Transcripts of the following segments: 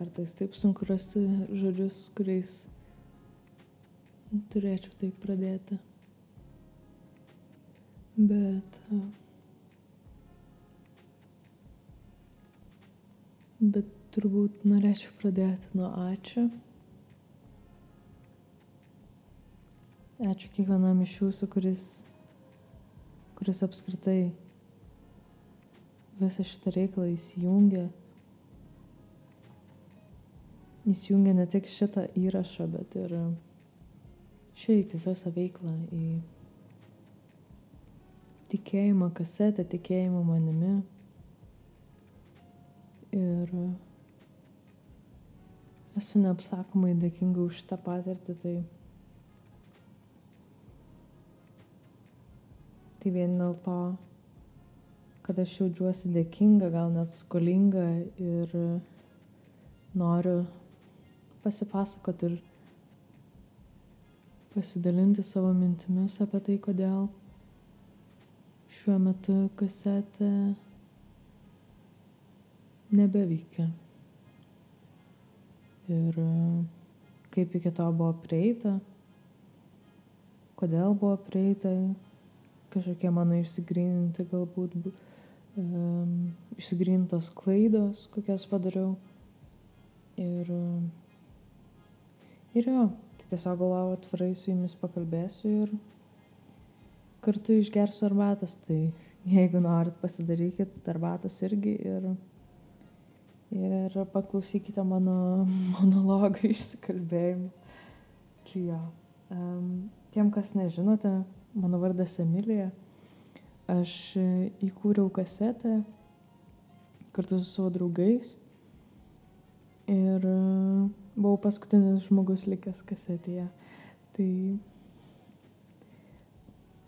kartais taip sunku rasti žodžius, kuriais turėčiau taip pradėti. Bet. Bet turbūt norėčiau pradėti nuo ačiū. Ačiū kiekvienam iš jūsų, kuris, kuris apskritai visą šitą reikalą įsijungia. Įsijungia ne tik šitą įrašą, bet ir šiaip į visą veiklą, į tikėjimą kasetę, tikėjimą manimi. Ir esu neapsakomai dėkinga už šitą patirtį. Tai, tai vien dėl to, kad aš jaučiuosi dėkinga, gal net skolinga ir noriu pasipasakoti ir pasidalinti savo mintimis apie tai, kodėl šiuo metu kasetė nebeveikia. Ir kaip iki to buvo prieita, kodėl buvo prieita, kažkokie mano išsigryninti galbūt um, išsigrynintos klaidos, kokias padariau. Ir, ir jo, tiesiog galvojau atvirai su jumis pakalbėsiu ir kartu išgersiu arbatas, tai jeigu norit pasidarykit arbatas irgi ir, ir paklausykite mano monologą išsikalbėjimą. Tai jo. Um, tiem, kas nežinote, mano vardas Emilija. Aš įkūriau kasetę kartu su savo draugais ir uh, buvau paskutinis žmogus likęs kasetėje. Tai,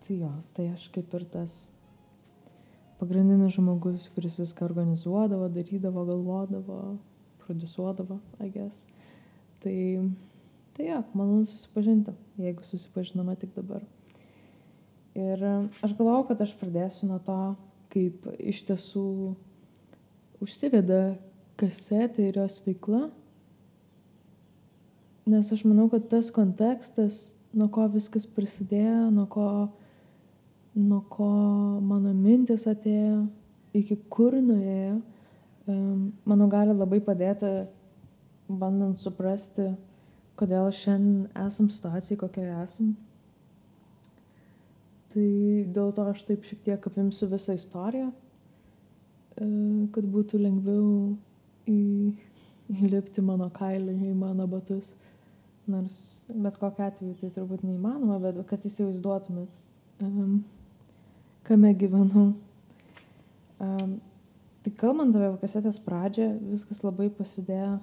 tai jo, tai aš kaip ir tas pagrindinis žmogus, kuris viską organizuodavo, darydavo, galvodavo, produsuodavo, guess. Tai, tai jo, malonu susipažinti, jeigu susipažinome tik dabar. Ir aš galvau, kad aš pradėsiu nuo to, kaip iš tiesų užsiveda kasetė ir jos veikla Nes aš manau, kad tas kontekstas, nuo ko viskas prasidėjo, nuo ko, nuo ko mano mintis atėjo, iki kur nuėjo, manau, gali labai padėti, bandant suprasti, kodėl šiandien esam situacijai, kokioje esam. Tai dėl to aš taip šiek tiek apimsiu visą istoriją, e, kad būtų lengviau į, įlipti mano kailį, į mano batus. Nors bet kokiu atveju tai turbūt neįmanoma, bet kad įsivaizduotumėt, um, kame gyvenau. Um, tai kalbant apie kasetės pradžią, viskas labai pasidėjo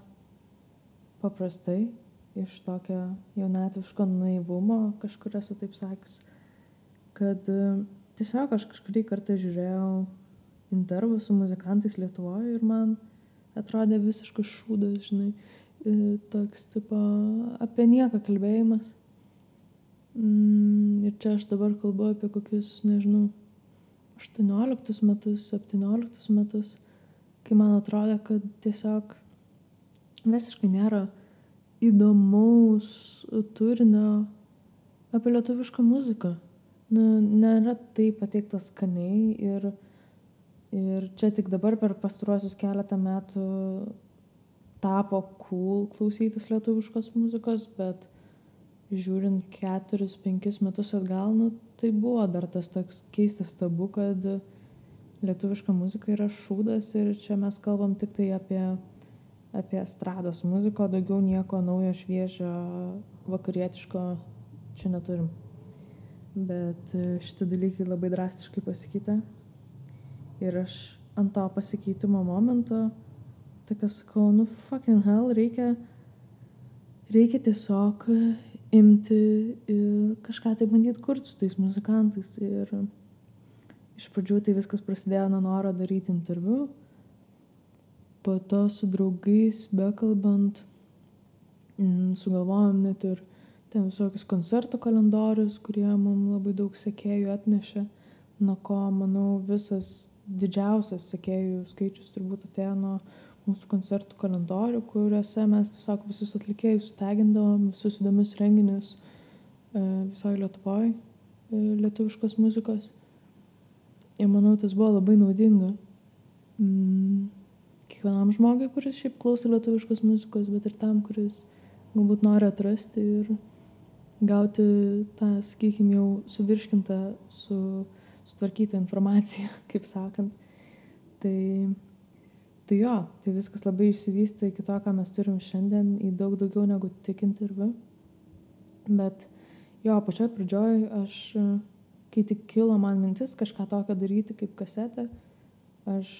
paprastai, iš tokio jaunatviško naivumo, kažkur esu taip sakęs, kad um, tiesiog aš kažkurį kartą žiūrėjau intervų su muzikantais Lietuvoje ir man atrodė visiškas šūdas, žinai toks tipo apie nieką kalbėjimas. Mm, ir čia aš dabar kalbu apie kokius, nežinau, 18 metus, 17 metus, kai man atrodo, kad tiesiog visiškai nėra įdomaus turinio apie lietuvišką muziką. Nu, nėra tai pateiktas skaniai ir, ir čia tik dabar per pastaruosius keletą metų tapo cool klausytis lietuviškos muzikos, bet žiūrint keturis, penkis metus atgal, nu, tai buvo dar tas toks keistas tabu, kad lietuviška muzika yra šūdas ir čia mes kalbam tik tai apie, apie estrados muziką, daugiau nieko naujo, šviežio, vakarietiško čia neturim. Bet šitie dalykai labai drastiškai pasikeitė. Ir aš ant to pasikeitimo momento tokia sakau, nu fucking hell, reikia, reikia tiesiog imti ir kažką tai bandyti kurti su tais muzikantais. Ir iš pradžių tai viskas prasidėjo nuo noro daryti interviu, po to su draugais bekalbant, mm, sugalvojom net ir ten visokius koncertų kalendorius, kurie mums labai daug sekėjų atnešė, nuo ko, manau, visas didžiausias sekėjų skaičius turbūt atėjo nuo mūsų koncertų kalendorių, kuriuose mes tiesiog visus atlikėjus sutegindavom, visus įdomius renginius e, visoje Lietuvoje, lietuviškos muzikos. Ir manau, tas buvo labai naudinga. Mm, kiekvienam žmogui, kuris šiaip klauso lietuviškos muzikos, bet ir tam, kuris galbūt nori atrasti ir gauti tą, sakykime, jau suvirškintą, su, sutvarkytą informaciją, kaip sakant. Tai Tai jo, tai viskas labai išsivystė iki to, ką mes turim šiandien, į daug daugiau negu tik interviu. Bet jo, pačioj pradžioj aš, kai tik kilo man mintis kažką tokio daryti kaip kasetę, aš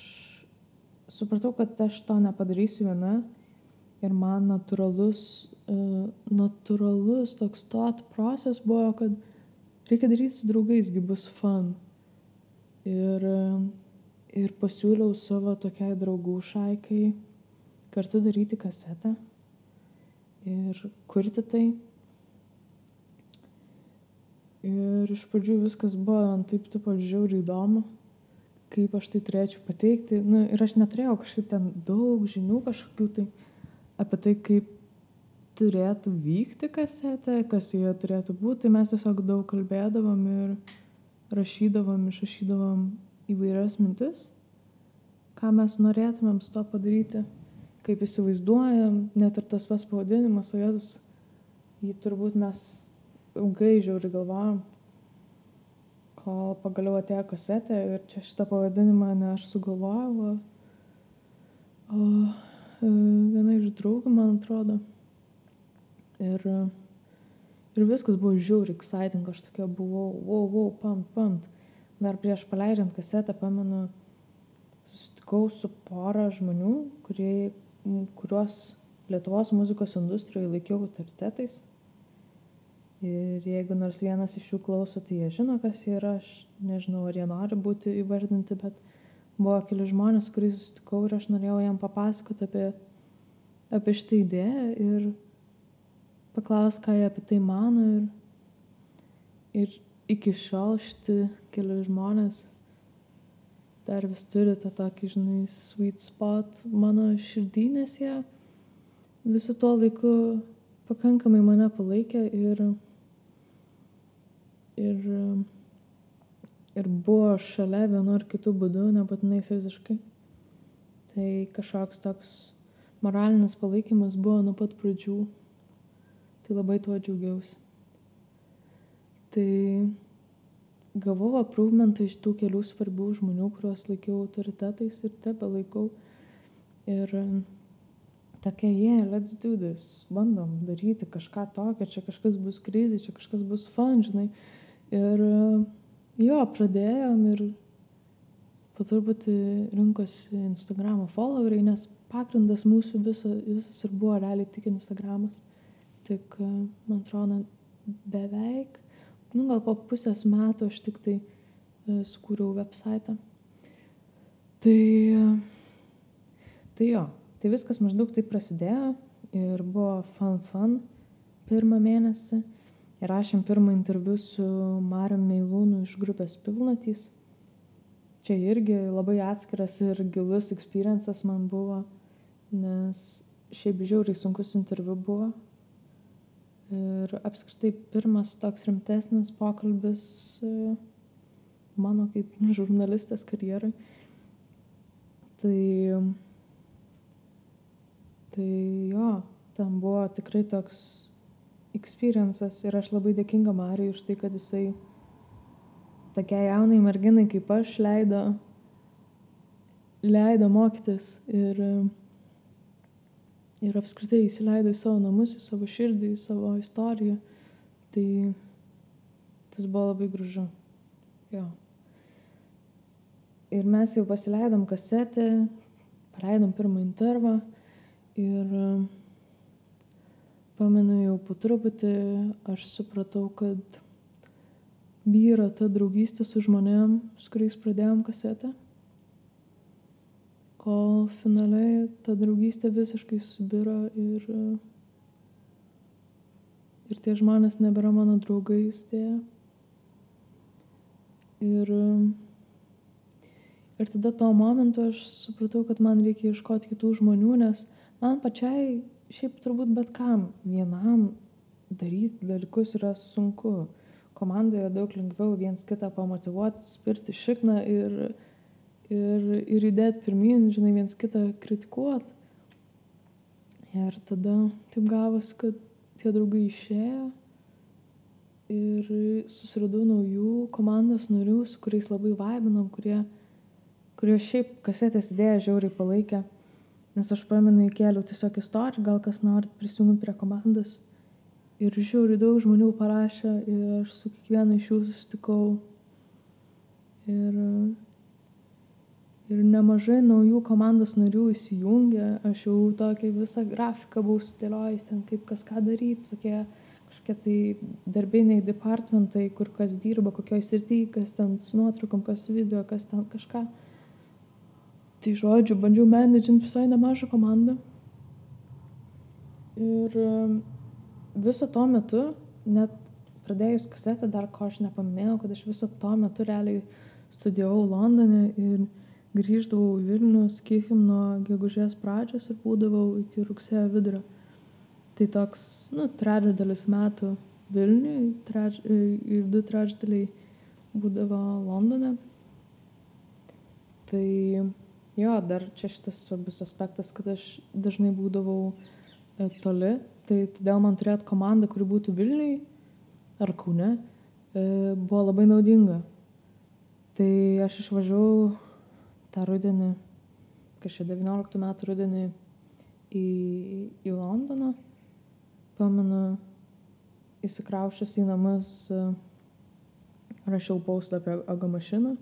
supratau, kad aš to nepadarysiu viena ir man natūralus, uh, natūralus toks thought process buvo, kad reikia daryti su draugais, gi bus fun. Ir ir pasiūliau savo tokiai draugų šaikai kartu daryti kasetę ir kurti tai. Ir iš pradžių viskas buvo man taip tipo žiauriai įdomu, kaip aš tai turėčiau pateikti. Nu, ir aš neturėjau kažkaip ten daug žinių kažkokių tai apie tai, kaip turėtų vykti kasetė, kas joje turėtų būti. Tai mes tiesiog daug kalbėdavom ir rašydavom, išrašydavom įvairias mintis, ką mes norėtumėm su to padaryti, kaip įsivaizduojam, net ir tas pats pavadinimas, o jėzus, jį turbūt mes ilgai žiauri galvojam, kol pagaliau atėjo kasetė ir čia šitą pavadinimą ne aš sugalvojau, o, o e, viena iš draugų, man atrodo. Ir, ir viskas buvo žiauri exciting, aš tokia buvau, wow, wow, pant, pant dar prieš paleidžiant kasetę, pamenu, susitikau su pora žmonių, kurie, kuriuos Lietuvos muzikos industrijoje laikiau autoritetais. Ir jeigu nors vienas iš jų klauso, tai jie žino, kas jie yra, aš nežinau, ar jie nori būti įvardinti, bet buvo keli žmonės, kuriais susitikau ir aš norėjau jam papasakoti apie, apie šitą idėją ir paklausti, ką jie apie tai mano. Ir, ir iki šiol šiti keli žmonės dar vis turi tą tokį, žinai, sweet spot mano širdį, nes jie visų tuo laiku pakankamai mane palaikė ir, ir, ir buvo šalia vienu ar kitu būdu, nebūtinai fiziškai. Tai kažkoks toks moralinis palaikymas buvo nuo pat pradžių. Tai labai tuo džiaugiausi. Tai gavau aprūvmentą iš tų kelių svarbių žmonių, kuriuos laikiau autoritetais ir tebe laikau. Ir tokia, yeah, let's do this, bandom daryti kažką tokio, čia kažkas bus krizė, čia kažkas bus fun, žinai. Ir jo, pradėjom ir po truputį rinkosi Instagramo followeriai, nes pagrindas mūsų viso, visas ir buvo realiai tik Instagramas. Tik, man atrodo, beveik nu, gal po pusės metų aš tik tai e, sukūriau website. Tai, tai jo, tai viskas maždaug taip prasidėjo ir buvo fan fan pirmą mėnesį. Įrašėm pirmą interviu su Mariam Meilūnu iš grupės Pilnatys. Čia irgi labai atskiras ir gilus experiences man buvo, nes šiaip žiauriai sunkus interviu buvo, Ir apskritai pirmas toks rimtesnis pokalbis e, mano kaip žurnalistės karjerai. Tai, tai jo, tam buvo tikrai toks experiences ir aš labai dėkinga Marijai už tai, kad jisai tokiai jaunai merginai kaip aš leido, leido mokytis ir ir apskritai įsileido į savo namus, į savo širdį, į savo istoriją. Tai tas buvo labai gražu. Jo. Ir mes jau pasileidom kasetę, paleidom pirmą intervą ir pamenu jau po truputį aš supratau, kad vyra ta draugystė su žmonėm, su kuriais pradėjom kasetę kol finale ta draugystė visiškai subiro ir, ir tie žmonės nebėra mano draugais dėja. Ir Ir tada tuo momentu aš supratau, kad man reikia ieškoti kitų žmonių, nes man pačiai, šiaip turbūt bet kam, vienam daryti dalykus yra sunku. Komandoje daug lengviau viens kitą pamotivuoti, spirti šikną ir, ir, ir įdėti pirmin, žinai, viens kitą kritikuoti. Ir tada taip gavosi, kad tie draugai išėjo ir susiradau naujų komandos narių, su kuriais labai vaibinom, kurie, kurie šiaip kasetės idėją žiauriai palaikė. Nes aš pamenu, įkėliau tiesiog istoriją, gal kas norit prisijungti prie komandos. Ir žiauriai daug žmonių parašė ir aš su kiekvienu iš jų susitikau. Ir, ir nemažai naujų komandos narių įsijungė. Aš jau tokią visą grafiką buvau sudėliojęs, ten kaip kas ką daryti, tokie kažkokie tai darbiniai departmentai, kur kas dirba, kokioj srity, kas ten su nuotraukom, kas su video, kas ten kažką. Tai žodžiu, bandžiau menedžinti visai nemažą komandą. Ir viso to metu, net pradėjus kasetę, dar ko aš nepaminėjau, kad aš viso to metu realiai studijavau Londone ir grįždavau į Vilnių, sakykim, nuo gegužės pradžios ir būdavau iki rugsėjo vidurio. Tai toks, nu, trečdalis metų Vilniui treč, ir du trečdaliai būdavo Londone. Tai jo, dar čia šitas svarbus aspektas, kad aš dažnai būdavau e, toli, tai todėl man turėti komandą, kuri būtų Vilniui ar Kaune, e, buvo labai naudinga. Tai aš išvažiavau tą rudenį, kažkaip 19 metų rudenį į, į Londoną. Pamenu, įsikraušęs į namus, rašiau paustą apie Aga mašiną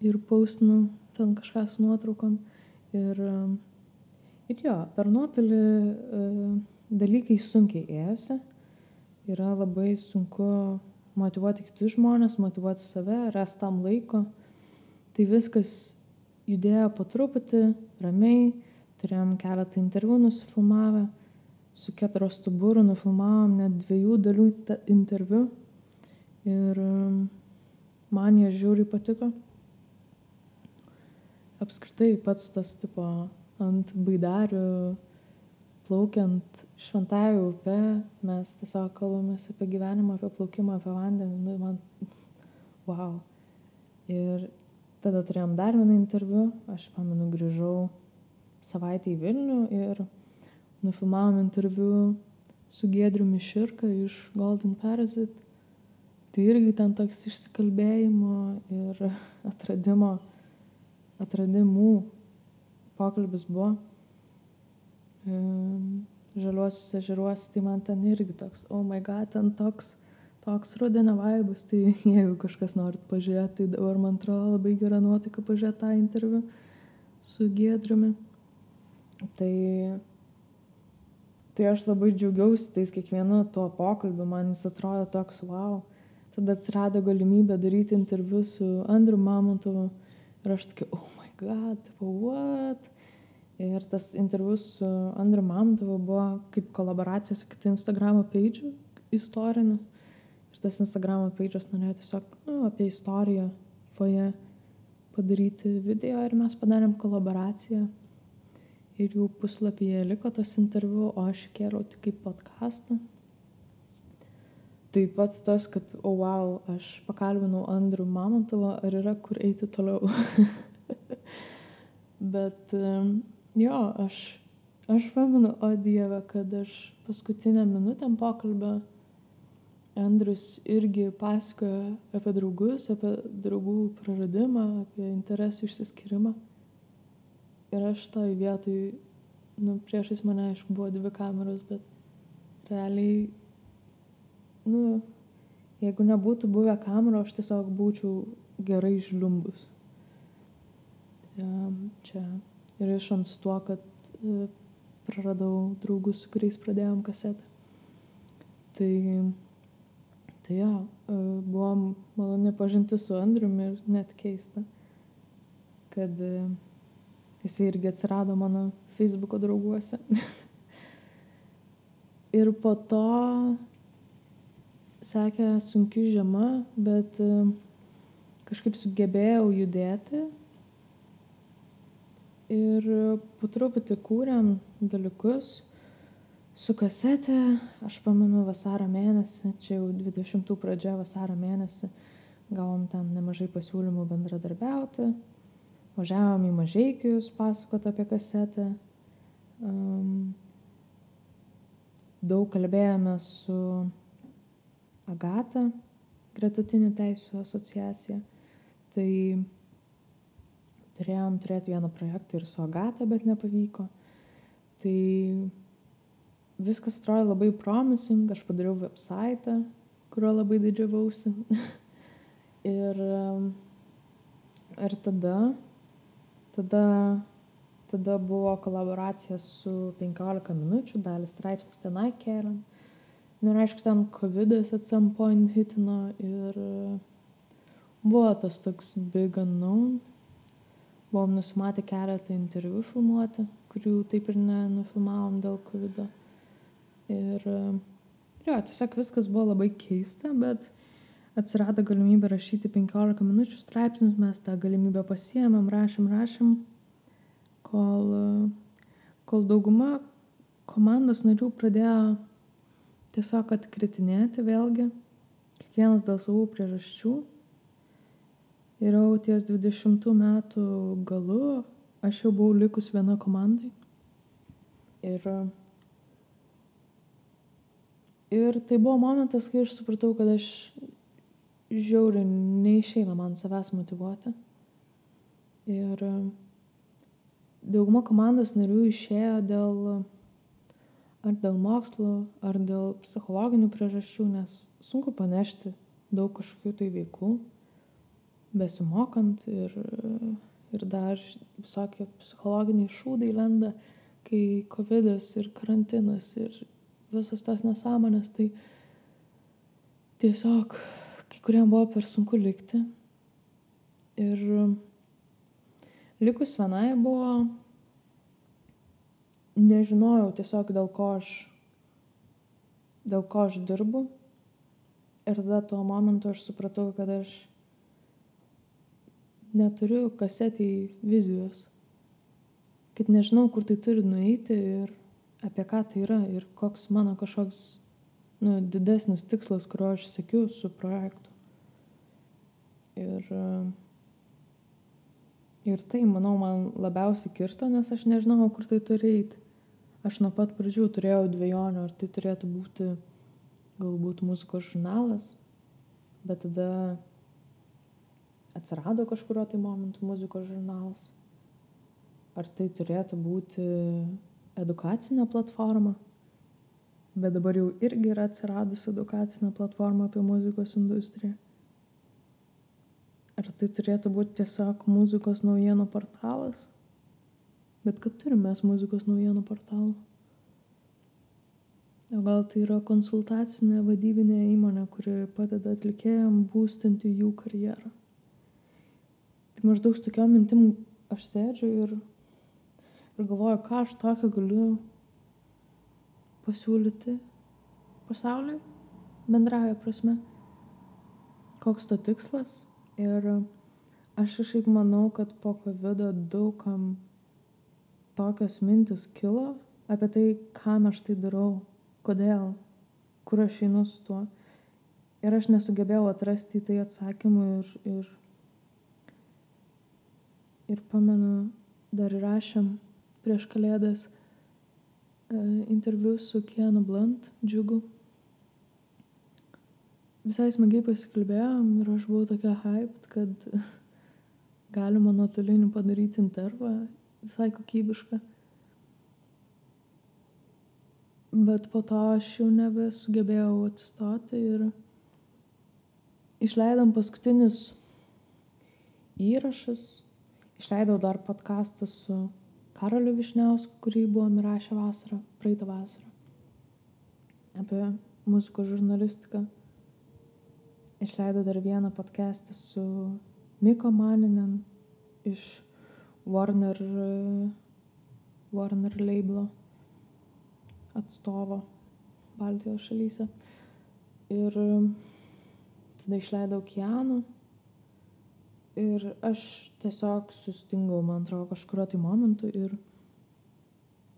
ir paustinau ten kažką su nuotraukom. Ir, ir jo, per nuotolį e, dalykai sunkiai ėjosi. Yra labai sunku motivuoti kitus žmonės, motivuoti save, rasti tam laiko. Tai viskas judėjo po truputį, ramiai, turėjom keletą interviu nusifilmavę, su keturios stuburu nufilmavom net dviejų dalių interviu ir man jie žiūri patiko apskritai pats tas tipo ant baidarių plaukiant šventąją upę, mes tiesiog kalbamės apie gyvenimą, apie plaukimą, apie vandenį, nu, man, wow. Ir tada turėjom dar vieną interviu, aš pamenu, grįžau savaitę į Vilnių ir nufilmavom interviu su Gedriu Miširka iš Golden Parasite. Tai irgi ten toks išsikalbėjimo ir atradimo atradimų pokalbis buvo žaliuosius ežeruos, tai man ten irgi toks, oh my god, ten toks, toks rudenio vaibus, tai jeigu kažkas norit pažiūrėti, tai dabar man atrodo labai gera nuotaika pažiūrėti tą interviu su Giedriumi. Tai, tai aš labai džiaugiausi tais kiekvienu tuo pokalbiu, man jis atrodo toks wow. Tada atsirado galimybė daryti interviu su Andriu Mamontovu Ir aš tokia, oh my god, what? Ir tas interviu su Andriu Mamtovu buvo kaip kolaboracija su kitu Instagramo page istoriniu. Ir tas Instagramo page'as norėjo tiesiog nu, apie istoriją foje padaryti video ir mes padarėm kolaboraciją. Ir jų puslapyje liko tas interviu, o aš kėliau tik kaip podcastą tai pats tas, kad, o oh, wow, aš pakalbinau Andrių Mamontovą, ar yra kur eiti toliau. Bet jo, aš, aš pamenu, o Dieve, kad aš paskutinę minutę pokalbio Andrius irgi pasakoja apie draugus, apie draugų praradimą, apie interesų išsiskirimą. Ir aš toj vietoj, nu, priešais mane, aišku, buvo dvi kameros, bet realiai nu, jeigu nebūtų buvę kamerų, aš tiesiog būčiau gerai žliumbus. Čia ir išant su tuo, kad e, praradau draugus, su kuriais pradėjom kasetę. Tai, tai jo, e, buvo maloni pažinti su Andriumi ir net keista, kad e, jisai irgi atsirado mano Facebook'o drauguose. ir po to sekė sunki žiema, bet e, kažkaip sugebėjau judėti Ir po truputį kūrėm dalykus su kasete, aš pamenu vasario mėnesį, čia jau 20 pradžia vasario mėnesį, gavom ten nemažai pasiūlymų bendradarbiauti, važiavom į mažeikius pasakoti apie kasetę. Um, daug kalbėjome su Agata, gretutinių teisų asociacija. Tai turėjom turėti vieną projektą ir su Agata, bet nepavyko. Tai viskas atrodė labai promising, aš padariau website, kurio labai didžiavausi. ir, ir tada, tada, tada buvo kolaboracija su 15 minučių, dalis straipsnių tenai keliam. Nu ir aišku, ten COVID-as at some point hitino ir buvo tas toks big unknown buvom nusimatę keletą interviu filmuoti, kurių taip ir nenufilmavom dėl COVID. Ir jo, tiesiog viskas buvo labai keista, bet atsirado galimybė rašyti 15 minučių straipsnius, mes tą galimybę pasiemėm, rašėm, rašėm, kol, kol dauguma komandos narių pradėjo tiesiog atkritinėti vėlgi, kiekvienas dėl savų priežasčių ir jau ties dvidešimtų metų galu aš jau buvau likus viena komandai. Ir, ir tai buvo momentas, kai aš supratau, kad aš žiauriai neišeina man savęs motivuoti. Ir dauguma komandos narių išėjo dėl ar dėl mokslo, ar dėl psichologinių priežasčių, nes sunku panešti daug kažkokių tai veiklų besimokant ir, ir dar visokie psichologiniai šūdai lenda, kai COVID ir karantinas ir visos tos nesąmonės, tai tiesiog kai kuriem buvo per sunku likti. Ir likus vienai buvo, nežinojau tiesiog dėl ko aš, dėl ko aš dirbu. Ir tada tuo momentu aš supratau, kad aš neturiu kasetėj vizijos. Kad nežinau, kur tai turi nueiti ir apie ką tai yra ir koks mano kažkoks nu, didesnis tikslas, kurio aš sėkiu su projektu. Ir, ir tai, manau, man labiausiai kirto, nes aš nežinau, kur tai turi eiti. Aš nuo pat pradžių turėjau dviejonių, ar tai turėtų būti galbūt muzikos žurnalas, bet tada atsirado kažkurio tai momentu muzikos žurnalas. Ar tai turėtų būti edukacinė platforma? Bet dabar jau irgi yra atsiradusi edukacinė platforma apie muzikos industriją. Ar tai turėtų būti tiesiog muzikos naujienų portalas? Bet kad turime mes muzikos naujienų portalą. O gal tai yra konsultacinė vadybinė įmonė, kuri padeda atlikėjam būstinti jų karjerą. Tai maždaug su tokiom mintim aš sėdžiu ir, ir galvoju, ką aš tokio galiu pasiūlyti pasauliui, bendraja prasme, koks to tikslas. Ir aš kažkaip manau, kad po COVID daugam tokios mintis kilo apie tai, kam aš tai darau, kodėl, kur aš einu su tuo. Ir aš nesugebėjau atrasti tai atsakymų ir, ir ir pamenu, dar rašėm prieš kalėdas e, interviu su Kienu Blunt, džiugu. Visai smagiai pasikalbėjom ir aš buvau tokia hyped, kad galima nuotoliniu padaryti intervą, visai kokybišką. Bet po to aš jau nebesugebėjau atsistoti ir išleidom paskutinius įrašus Išleidau dar podcastą su Karoliu Višniausku, kurį buvom įrašę vasarą, praeitą vasarą. Apie muzikos žurnalistiką. Išleidau dar vieną podcastą su Miko Maninen iš Warner, Warner labelo atstovo Baltijos šalyse. Ir tada išleidau Kianų Ir aš tiesiog sustingau, man atrodo, kažkurio tai momentu ir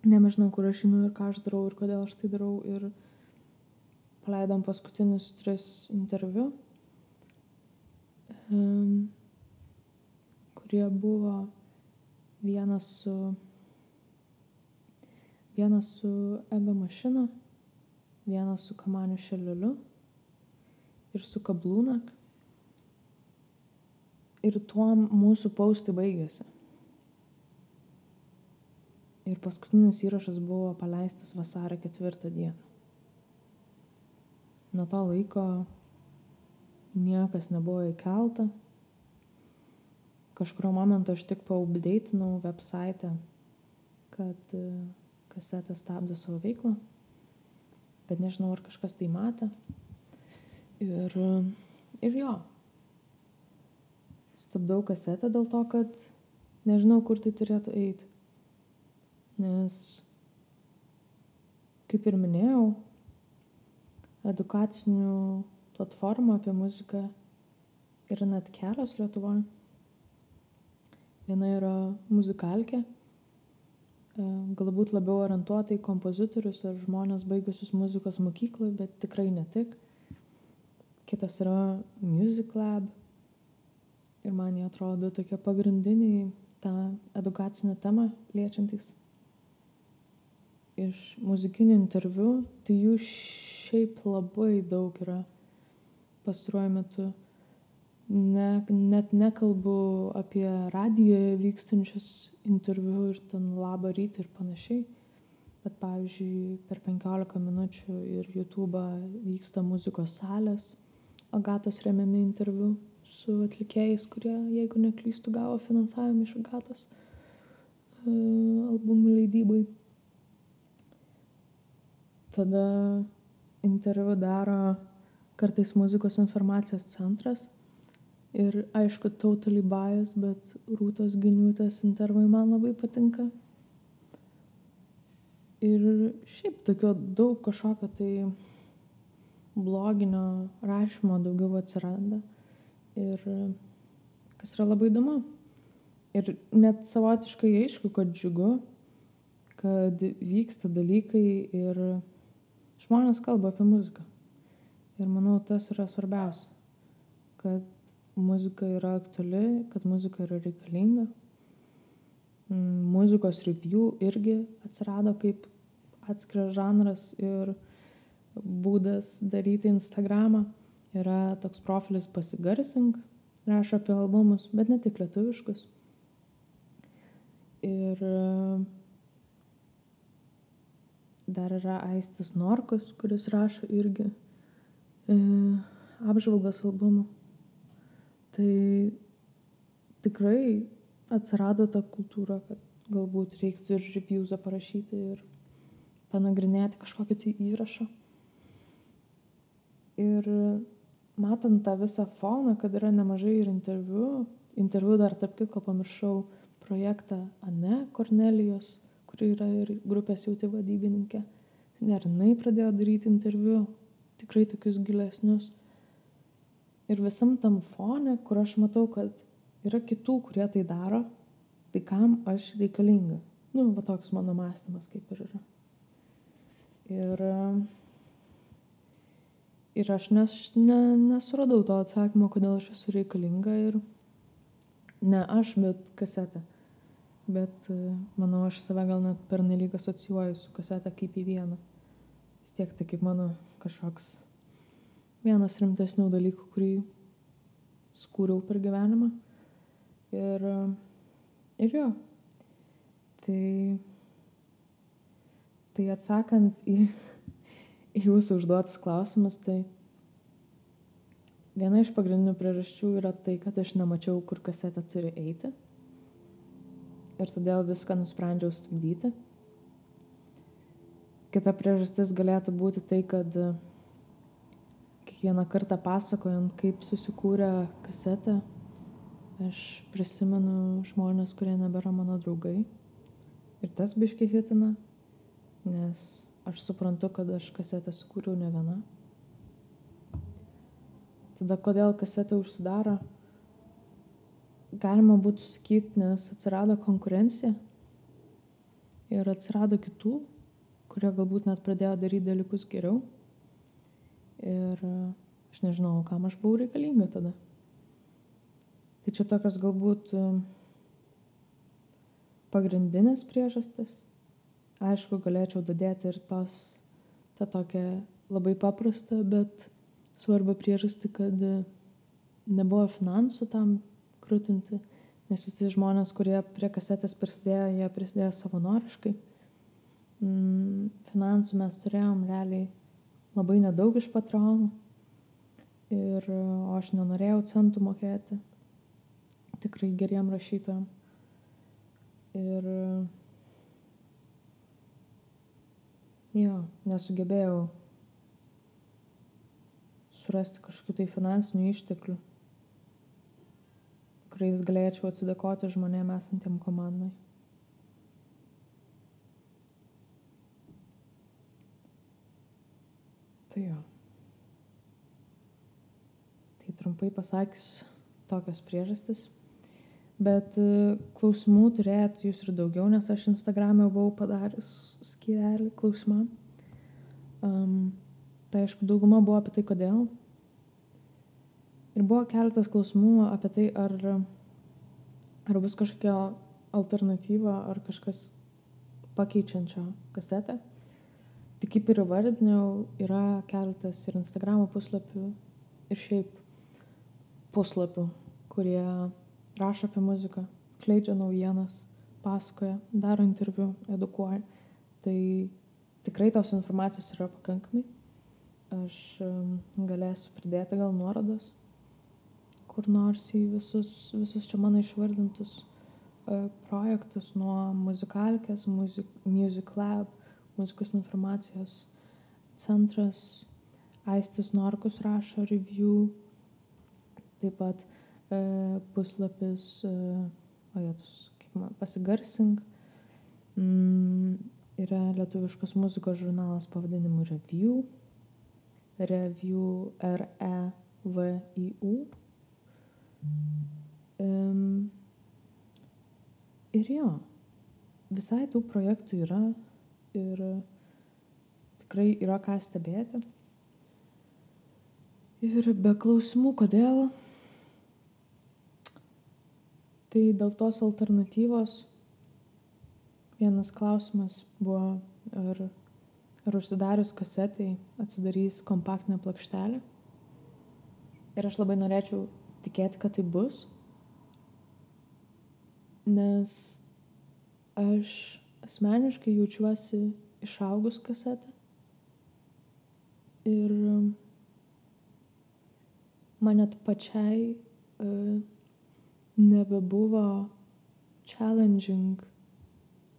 nebežinau, kur aš einu ir ką aš darau ir kodėl aš tai darau. Ir paleidom paskutinius tris interviu, um, kurie buvo vienas su, vienas su ego mašina, vienas su kamaniu šeliuliu ir su kablūnak. Ir tuom mūsų paustai baigėsi. Ir paskutinis įrašas buvo paleistas vasario ketvirtą dieną. Nuo to laiko niekas nebuvo įkelta. Kažkurio momento aš tik paupdeitinau website, kad e, kasetė stabdo savo veiklą, bet nežinau, ar kažkas tai matė. Ir, ir jo, stabdau kasetę dėl to, kad nežinau, kur tai turėtų eiti. Nes, kaip ir minėjau, edukacinių platformų apie muziką yra net kelios Lietuvoje. Viena yra muzikalkė, e, galbūt labiau orientuota į kompozitorius ar žmonės baigusius muzikos mokyklą, bet tikrai ne tik. Kitas yra Music Lab. Ir man jie atrodo tokie pagrindiniai tą edukacinę temą liečiantys. Iš muzikinių interviu, tai jų šiaip labai daug yra pastaruoju metu. Ne, net nekalbu apie radijoje vykstančius interviu ir ten labą rytą ir panašiai. Bet pavyzdžiui, per 15 minučių ir YouTube vyksta muzikos salės Agatos remiami interviu su atlikėjais, kurie, jeigu neklystų, gavo finansavimą iš Agatos uh, albumų leidybai. Tada interviu daro kartais muzikos informacijos centras. Ir aišku, totally bias, bet Rūtos giniutės intervai man labai patinka. Ir šiaip tokio daug kažkokio tai bloginio rašymo daugiau atsiranda. Ir kas yra labai įdomu. Ir net savotiškai aišku, kad džiugu, kad vyksta dalykai ir žmonės kalba apie muziką. Ir manau, tas yra svarbiausia. Kad muzika yra aktuali, kad muzika yra reikalinga. Muzikos review irgi atsirado kaip atskiras žanras ir būdas daryti Instagramą. Yra toks profilis pasigarsink, rašo apie albumus, bet ne tik lietuviškus. Ir dar yra Aistis Norkus, kuris rašo irgi e, apžvalgas albumų. Tai tikrai atsirado ta kultūra, kad galbūt reiktų ir reviewsą parašyti ir panagrinėti kažkokį tai įrašą. Ir matant tą visą foną, kad yra nemažai ir interviu, interviu dar tarp kitko pamiršau projektą Ane Kornelijos, kuri yra ir grupės jauti vadybininkė. Ir jinai pradėjo daryti interviu, tikrai tokius gilesnius. Ir visam tam fone, kur aš matau, kad yra kitų, kurie tai daro, tai kam aš reikalinga. Nu, va toks mano mąstymas kaip ir yra. Ir ir aš nes, ne, nesuradau to atsakymo, kodėl aš esu reikalinga ir ne aš, bet kasetė. Bet e, manau, aš save gal net per nelyg asocijuoju su kasetė kaip į vieną. Vis tiek tai kaip mano kažkoks vienas rimtesnių dalykų, kurį skūriau per gyvenimą. Ir, e, ir jo, tai, tai atsakant į jūsų užduotus klausimus, tai viena iš pagrindinių priežasčių yra tai, kad aš nemačiau, kur kasetė turi eiti. Ir todėl viską nusprendžiau stabdyti. Kita priežastis galėtų būti tai, kad kiekvieną kartą pasakojant, kaip susikūrė kasetė, aš prisimenu žmonės, kurie nebėra mano draugai. Ir tas biški hitina, nes aš suprantu, kad aš kasetę sukūriau ne viena. Tada kodėl kasetė užsidaro? galima būtų sakyti, nes atsirado konkurencija ir atsirado kitų, kurie galbūt net pradėjo daryti dalykus geriau. Ir aš nežinau, kam aš buvau reikalinga tada. Tai čia tokios galbūt pagrindinės priežastis. Aišku, galėčiau dadėti ir tos, tą tokią labai paprastą, bet svarbą priežastį, kad nebuvo finansų tam krūtinti, nes visi žmonės, kurie prie kasetės prisidėjo, jie prisidėjo savanoriškai. Mm, finansų mes turėjom realiai labai nedaug iš patronų ir o aš nenorėjau centų mokėti tikrai geriem rašytojam. Ir jo, nesugebėjau surasti kažkokių tai finansinių išteklių kuriais galėčiau atsidėkoti žmonėm esantiem komandai. Tai jo. Tai trumpai pasakys tokios priežastis. Bet e, klausimų turėjot jūs ir daugiau, nes aš Instagram'e buvau padarius skirelį klausimą. Um, tai aišku, dauguma buvo apie tai, kodėl Ir buvo keletas klausimų apie tai, ar, ar bus kažkokia alternatyva, ar kažkas pakeičiančio kasetę. Tik kaip ir įvardinau, yra keletas ir Instagramo puslapių, ir šiaip puslapių, kurie rašo apie muziką, kleidžia naujienas, pasakoja, daro interviu, edukuoja. Tai tikrai tos informacijos yra pakankamai. Aš galėsiu pridėti gal nuorodas kur nors į visus, visus čia mano išvardintus uh, projektus nuo muzikalkės, music, music lab, muzikos informacijos centras, Aistis Norkus rašo review, taip pat puslapis, uh, o jėtus, kaip man, pasigarsink, mm, yra lietuviškos muzikos žurnalas pavadinimu Review, Review R-E-V-I-U Um, ir jo, visai tų projektų yra ir tikrai yra ką stebėti. Ir be klausimų, kodėl. Tai dėl tos alternatyvos vienas klausimas buvo, ar, ar užsidarius kasetai atsidarys kompaktinę plokštelę. Ir aš labai norėčiau tikėti, kad tai bus. Nes aš asmeniškai jaučiuosi išaugus kasetę. Ir man net pačiai uh, nebebuvo challenging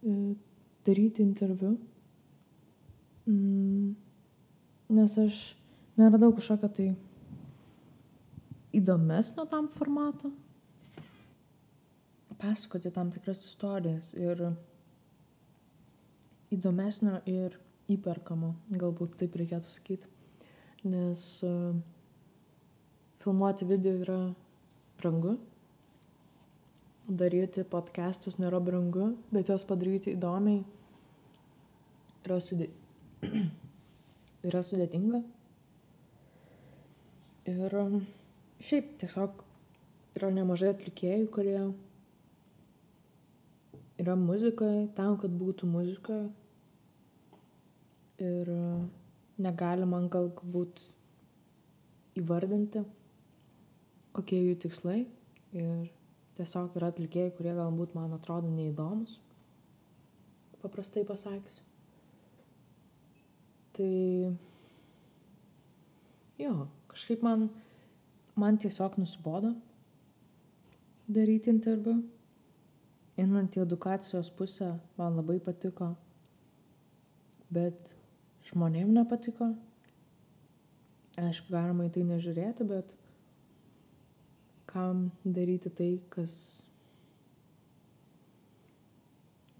uh, daryti interviu. Mm, nes aš neradau kažkokio tai įdomesnio tam formato, pasakoti tam tikras istorijas ir įdomesnio ir įperkamo, galbūt taip reikėtų sakyti, nes uh, filmuoti video yra brangu, daryti podcastus nėra brangu, bet juos padaryti įdomiai yra, sudė... yra sudėtinga. Ir uh, Šiaip tiesiog yra nemažai atlikėjų, kurie yra muzikoje tam, kad būtų muzikoje. Ir negali man galbūt įvardinti, kokie jų tikslai. Ir tiesiog yra atlikėjai, kurie galbūt man atrodo neįdomus. Paprastai pasakysiu. Tai jo, kažkaip man man tiesiog nusibodo daryti interviu. Einant į edukacijos pusę man labai patiko, bet žmonėm nepatiko. Aišku, galima į tai nežiūrėti, bet kam daryti tai, kas...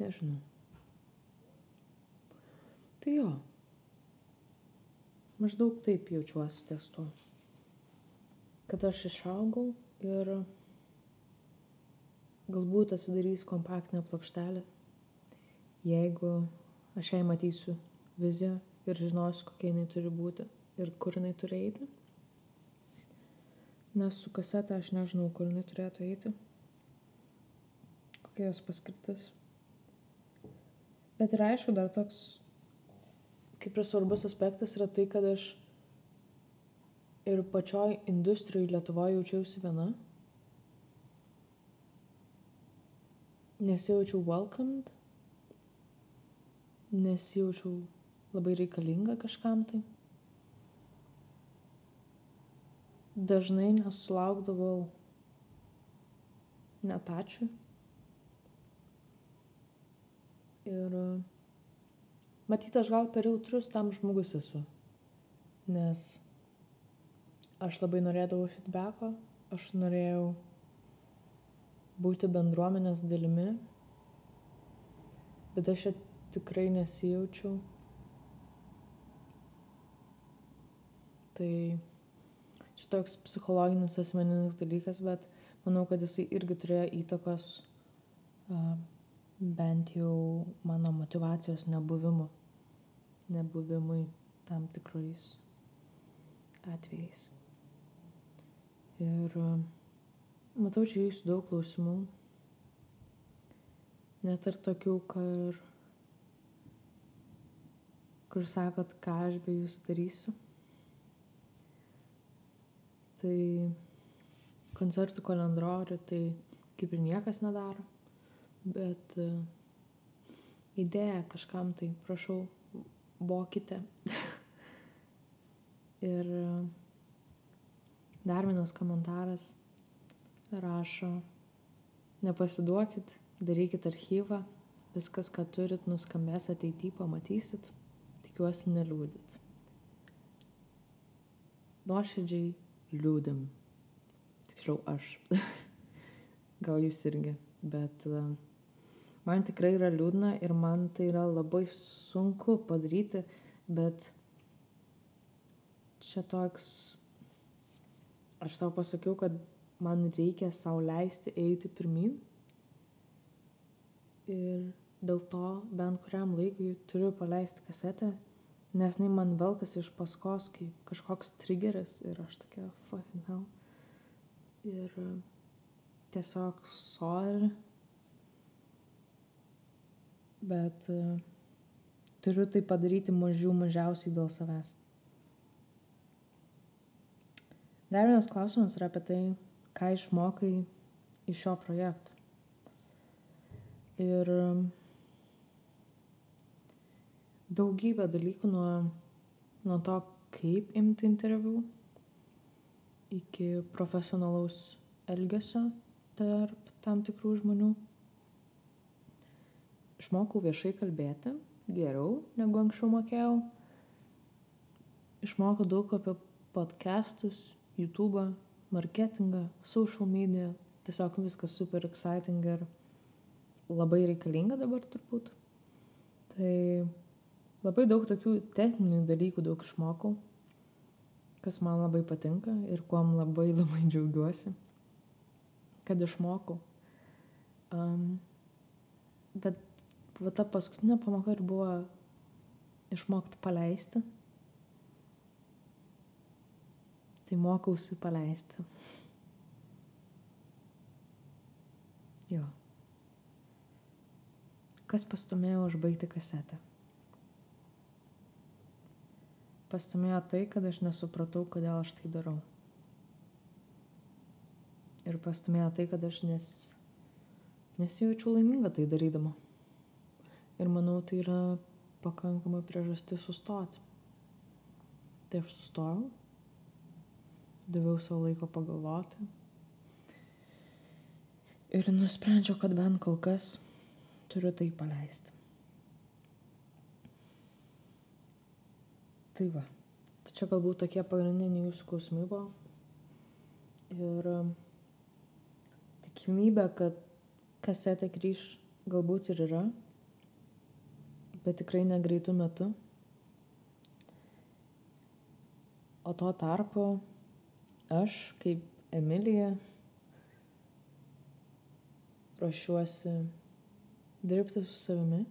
Nežinau. Tai jo. Maždaug taip jaučiuosi ties to kad aš išaugau ir galbūt atsidarys kompaktinę plokštelę, jeigu aš jai matysiu viziją ir žinosiu, kokia jinai turi būti ir kur jinai turi eiti. Nes su kasete aš nežinau, kur jinai turėtų eiti, kokia jos paskirtis. Bet ir aišku, dar toks kaip ir svarbus aspektas yra tai, kad aš ir pačioj industrijai Lietuvoje jaučiausi viena. Nesijaučiau welcomed, nesijaučiau labai reikalinga kažkam tai. Dažnai nesulaukdavau net ačiū. Ir matyt, aš gal per jautrus tam žmogus esu. Nes aš labai norėdavau feedbacko, aš norėjau būti bendruomenės dalimi, bet aš čia tikrai nesijaučiau Tai toks psichologinis asmeninis dalykas, bet manau, kad jisai irgi turėjo įtakos uh, bent jau mano motivacijos nebuvimu, nebuvimui tam tikrais atvejais. Ir uh, matau čia jūsų daug klausimų, net ir tokių, kur, kur sakot, ką aš be jūsų darysiu. Tai koncertų kalendorių tai kaip ir niekas nedaro, bet uh, idėja kažkam tai, prašau, vokite. ir uh, dar vienas komentaras rašo, nepasiduokit, darykit archyvą, viskas, ką turit, nuskambės ateityje, pamatysit, tikiuosi neliūdit. Nuoširdžiai liūdim. Tiksliau aš. Gal jūs irgi. Bet uh, man tikrai yra liūdna ir man tai yra labai sunku padaryti, bet čia toks, aš tau pasakiau, kad man reikia savo leisti eiti pirmin. Ir dėl to bent kuriam laikui turiu paleisti kasetę nes jinai man velkas iš paskos kaip kažkoks trigeris ir aš tokia fucking hell. Ir tiesiog sorry. Bet uh, turiu tai padaryti mažiau mažiausiai dėl savęs. Dar vienas klausimas yra apie tai, ką išmokai iš šio projekto. Ir uh, daugybę dalykų nuo, nuo to, kaip imti interviu, iki profesionalaus elgesio tarp tam tikrų žmonių. Išmokau viešai kalbėti geriau negu anksčiau mokėjau. Išmokau daug apie podcastus, YouTube, marketingą, social media. Tiesiog viskas super exciting ir labai reikalinga dabar turbūt. Tai labai daug tokių techninių dalykų daug išmokau, kas man labai patinka ir kuom labai labai džiaugiuosi, kad išmokau. Um, bet va ta paskutinė pamoka ir buvo išmokti paleisti. Tai mokausi paleisti. Jo. Kas pastumėjo užbaigti kasetę? Pastumėjo tai, kad aš nesupratau, kodėl aš tai darau. Ir pastumėjo tai, kad aš nes, nesijaučiu laiminga tai darydama. Ir manau, tai yra pakankama priežastis sustoti. Tai aš sustojau, daviau savo laiko pagalvoti. Ir nusprendžiau, kad bent kol kas turiu tai paleisti. Tai va. Tai čia galbūt tokie pagrindiniai jūsų klausimai buvo. Ir um, tikimybė, kad kasetė grįž galbūt ir yra, bet tikrai negreitų metu. O tuo tarpu aš, kaip Emilija, ruošiuosi dirbti su savimi.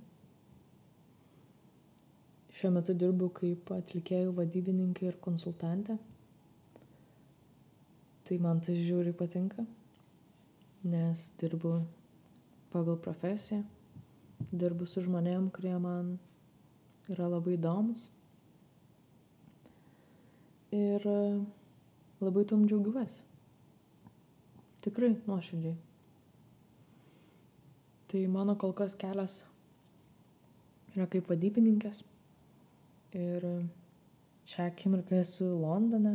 Šiuo metu dirbu kaip atlikėjų vadybininkė ir konsultantė. Tai man tas žiūri patinka, nes dirbu pagal profesiją, dirbu su žmonėm, kurie man yra labai įdomus. Ir labai tom džiaugiuosi. Tikrai nuoširdžiai. Tai mano kol kas kelias yra kaip vadybininkės. Ir šią akimirką esu Londone,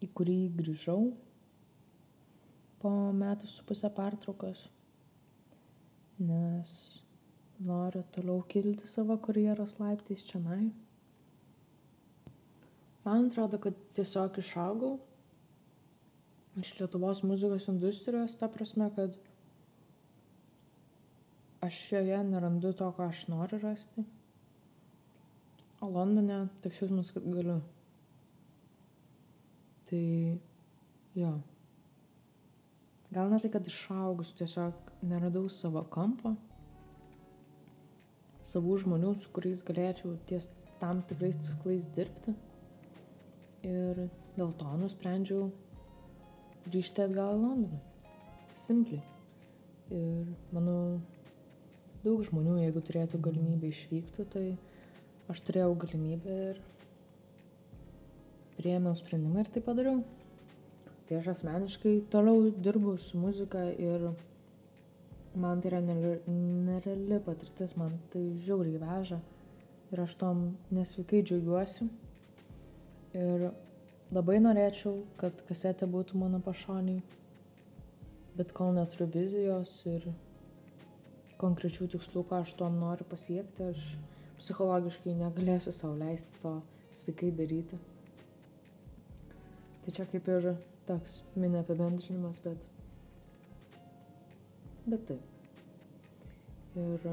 į kurį grįžau po metų su pusę pertraukos, nes noriu toliau kilti savo karjeros laiptais čianai. Man atrodo, kad tiesiog išaugau iš Lietuvos muzikos industrijos, ta prasme, kad aš joje nerandu to, ką aš noriu rasti. O Londone toks jausmas, kad galiu. Tai jo. Gal ne tai, kad išaugus, tiesiog neradau savo kampo, savų žmonių, su kuriais galėčiau ties tam tikrais ciklais dirbti. Ir dėl to nusprendžiau grįžti atgal į Londoną. Simpliai. Ir manau, daug žmonių, jeigu turėtų galimybę išvyktų, tai aš turėjau galimybę ir priėmiau sprendimą ir tai padariau. Tai aš asmeniškai toliau dirbu su muzika ir man tai yra nereali patirtis, man tai žiauriai veža ir aš tom nesveikai džiaugiuosi. Ir labai norėčiau, kad kasetė būtų mano pašoniai, bet kol neturiu vizijos ir konkrečių tikslų, ką aš tom noriu pasiekti, aš psichologiškai negalėsiu savo leisti to sveikai daryti. Tai čia kaip ir toks mini apibendrinimas, bet... Bet taip. Ir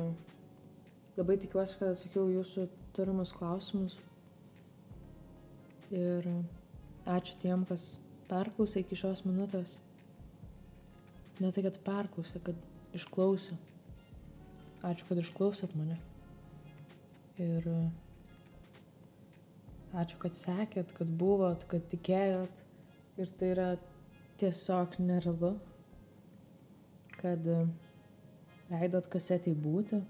labai tikiuosi, kad atsakiau jūsų turimus klausimus. Ir ačiū tiem, kas perklausė iki šios minutės. Ne tai, kad perklausė, kad išklausė. Ačiū, kad išklausėt mane. Ir ačiū, kad sekėt, kad buvot, kad tikėjot. Ir tai yra tiesiog nerealu, kad leidot kasetį būti,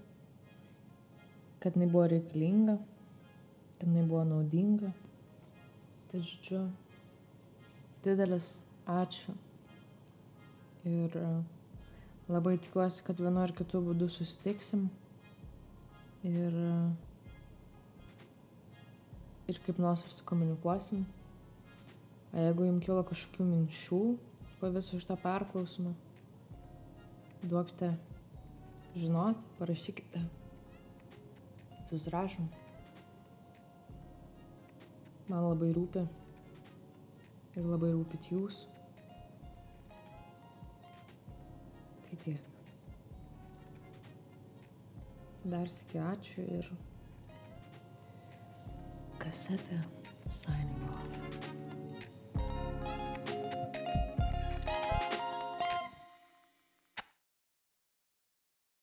kad jinai buvo reikalinga, kad jinai buvo naudinga. Tai žodžiu, didelis ačiū. Ir uh, Labai tikiuosi, kad vienu ar kitu būdu susitiksim ir, ir kaip nors susikomunikuosim. O jeigu jums kilo kažkokių minčių po viso šito perklausimo, duokite žinot, parašykite. Susirašom. Man labai rūpi ir labai rūpit jūs. Tai tiek. Dar sėkiu ačiū ir kasetė signing off.